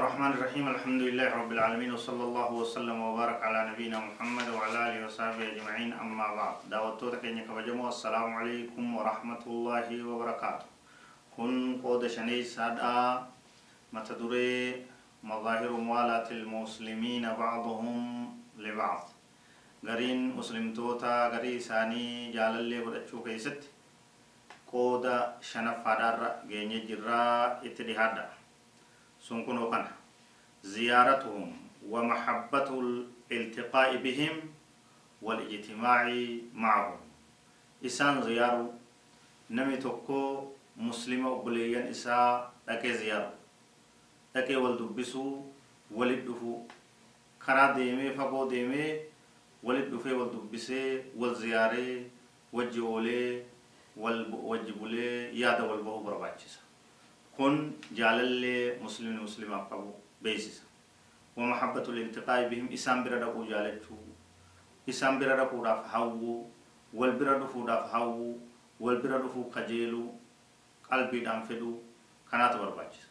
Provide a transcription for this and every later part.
الرحمن الرحيم. الحمد لله رب العالمين وصلى الله وسلم وبارك على نبينا محمد وعلى آله وصحبه أجمعين. أما بعد دعوتو تكني كبجمو السلام عليكم ورحمة الله وبركاته. كن قود شني سادا متدري مظاهر موالاة المسلمين بعضهم لبعض. غرين مسلم توتا غري ساني جالالي بدچو كيست. قود شنف فدار غيني جرا اتدهادا سنكونو كان زيارتهم ومحبة الالتقاء بهم والاجتماع معهم. إسان زيارو. نمي توكو مسلمة أبليان إسا أكي زيارو. أكي والدبسو ولدفو كرا ديمي فقو ديمي ولدفو والدبسي والزياري وجهولي والوجبولي يادا والبهو برباچسا كن جالل مسلم مسلم قبو بيسس ومحبة الالتقاء بهم إسام بردقو جالتشو. إسام بردقو راف هاو والبردفو راف هاو والبردفو كجيلو قلبي دام فدو كانت برباجس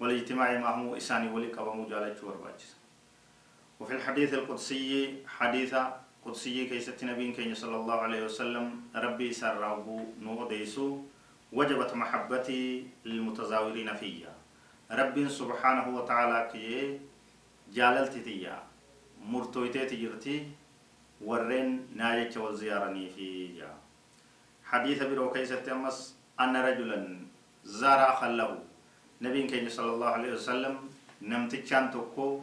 والاجتماع معهم إساني ولي قبمو جالتشو برباجس وفي الحديث القدسي حديثة قدسي كيست نبي كي صلى الله عليه وسلم ربي سرعبو نو ديسو وجبت محبتي للمتزاورين فيا. رب سبحانه وتعالى كي جاللتي تيا مرتويتي تجرتي ورين ناجك والزيارني في جا حديث برو كيسة أمس أن رجلا زار خله. نبي كي صلى الله عليه وسلم نمتشان تكو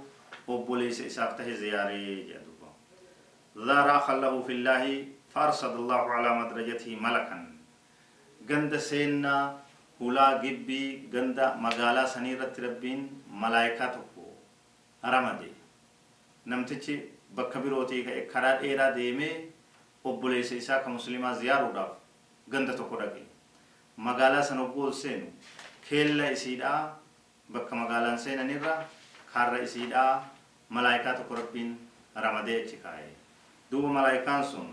وبوليس إسافته زياري جادوبا زار خله في الله فأرصد الله على مدرجته ملكا. Ganda seennaa hulaa gibbii ganda magaalaa sanii irratti rabbiin malaayikaa tokko ramade namtichi bakka birootii ka'e karaa dheeraa deemee obboleessa isaa ka muslimaa ziyaaruudhaaf ganda tokko dhaqe magaalaa sana obboo ol seenu keella isiidhaa bakka magaalaan seenanirra karra isiidhaa malaayikaa tokko rabbiin ramadee achi kaa'e duuba malaayikaan sun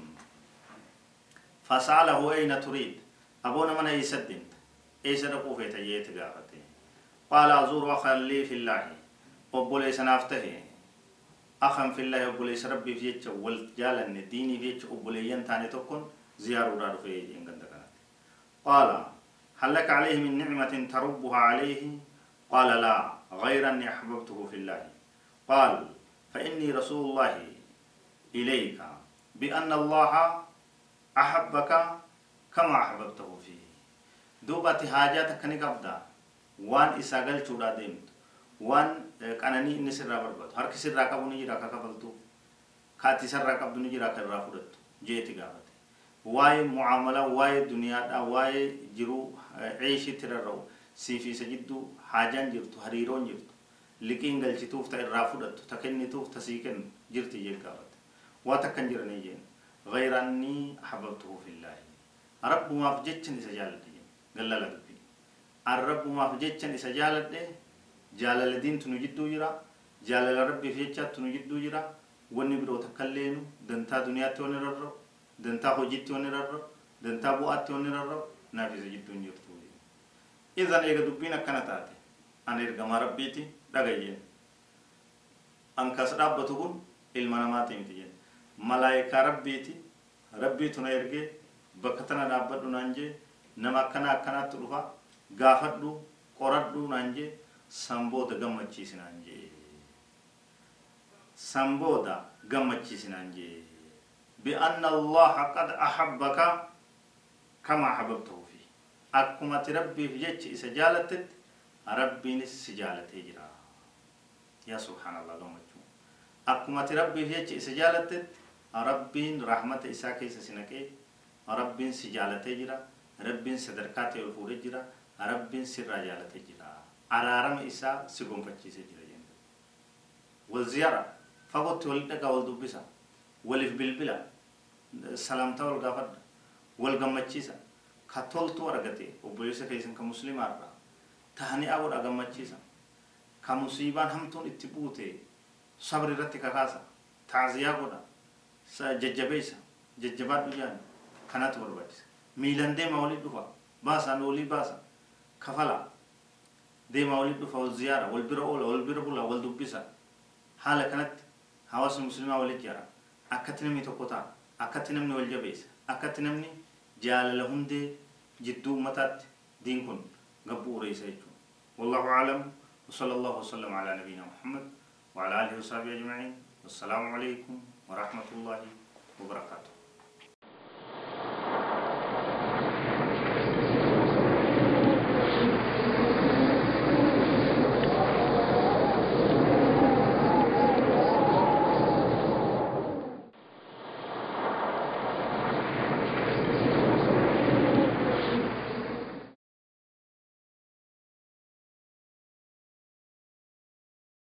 fasaalahu ayna turiid أبونا من يسدن إيش رقو في تجيت قافته قال أزور أخا لي في الله. أبو ليس نافته؟ أخا في الله أبو ليس ربي في يتش والجال أن ديني في يتش أبو لي ينتاني تكون زيارة دار في ينقل قال هل لك عليه من نعمة تربها عليه؟ قال لا غير أني أحببته في الله. قال فإني رسول الله إليك بأن الله أحبك كما أحببته فيه. دوبة حاجات كني قبضة وان إساقل چودا ديمت. وان قناني إني سر برباد هر كسر راقبو نجي راقا قبلتو. كاتي سر راقبدو نجي راقا رافودتو جيتي قابت واي معاملة واي دنيا دا واي جرو عيشي تررو سيفي سجدو حاجان جرتو هريرون جرتو. لكين قلچتوف تا رافودتو تكني توف تسيكن جرتي جيل قابت. واتكن جرني جين. غير أني أحببته في الله. Rabbumaaf jechan isa jaaladhe gallala dubbii an rabbumaaf jechan isa jaaladhe jaalala diintu nu jidduu jira jaalala rabbiif jechaattu nu jidduu jira wanni biroo takkailleenu dantaa duniyaatti wani rarra'u dantaa hojiitti wani rarra'u dantaa bu'aatti wani rarra'u naaf isa jidduun jirtu idan eega dubbiin akkana taate an ergamaa rabbiiti dhagayyeen an kas dhaabbatu kun ilma namaati miti jeen malaayikaa rabbiiti rabbiitu na ergee bakka tana dhaabbadhu naan jee nama akkana akkanaatti dhufa gaafadhu qoradhu naan jee sanbooda gammachiisi naan jee sanbooda gammachiisi naan jee قد أحبك كما أحببته فيه أكما تربي في جيتش إسا جالتت ربي نس جالته جرا يا سبحان الله لهم أكما تربي في جيتش إسا جالتت ربي رحمة إسا كيسا سنكي rabbiin si jaalatee jira rabbiin sadarkaa ta'e fuudhee jira rabbiin sirraa jaalatee jira araarama isaa si gonfachiise jira jenna wal ziyara fagootti wal dhagaa wal dubbisa waliif bilbila salaamtaa wal gaafadha wal gammachiisa ka toltuu argate obboleessa keessan ka muslimaarra tahanii agodha gammachiisa ka musiibaan hamtuun itti buute sabri irratti kakaasa taaziyaa godha jajjabeessa jajjabaadhu jaani kanatu barbaachisa miilan deema walii dhufa baasaan walii baasa kafala deema walii dhufa wal ziyaara wal bira oola wal bira bula wal dubbisa haala kanatti hawaasni muslimaa walii jara akkatti namni tokko ta'a akkatti namni wal jabeessa akkatti namni jaalala hundee jidduu ummataatti diin kun gabbuu ureessa jechuudha wallahu aalam وصلى الله وسلم على نبينا محمد وعلى اله وصحبه اجمعين والسلام عليكم ورحمه الله وبركاته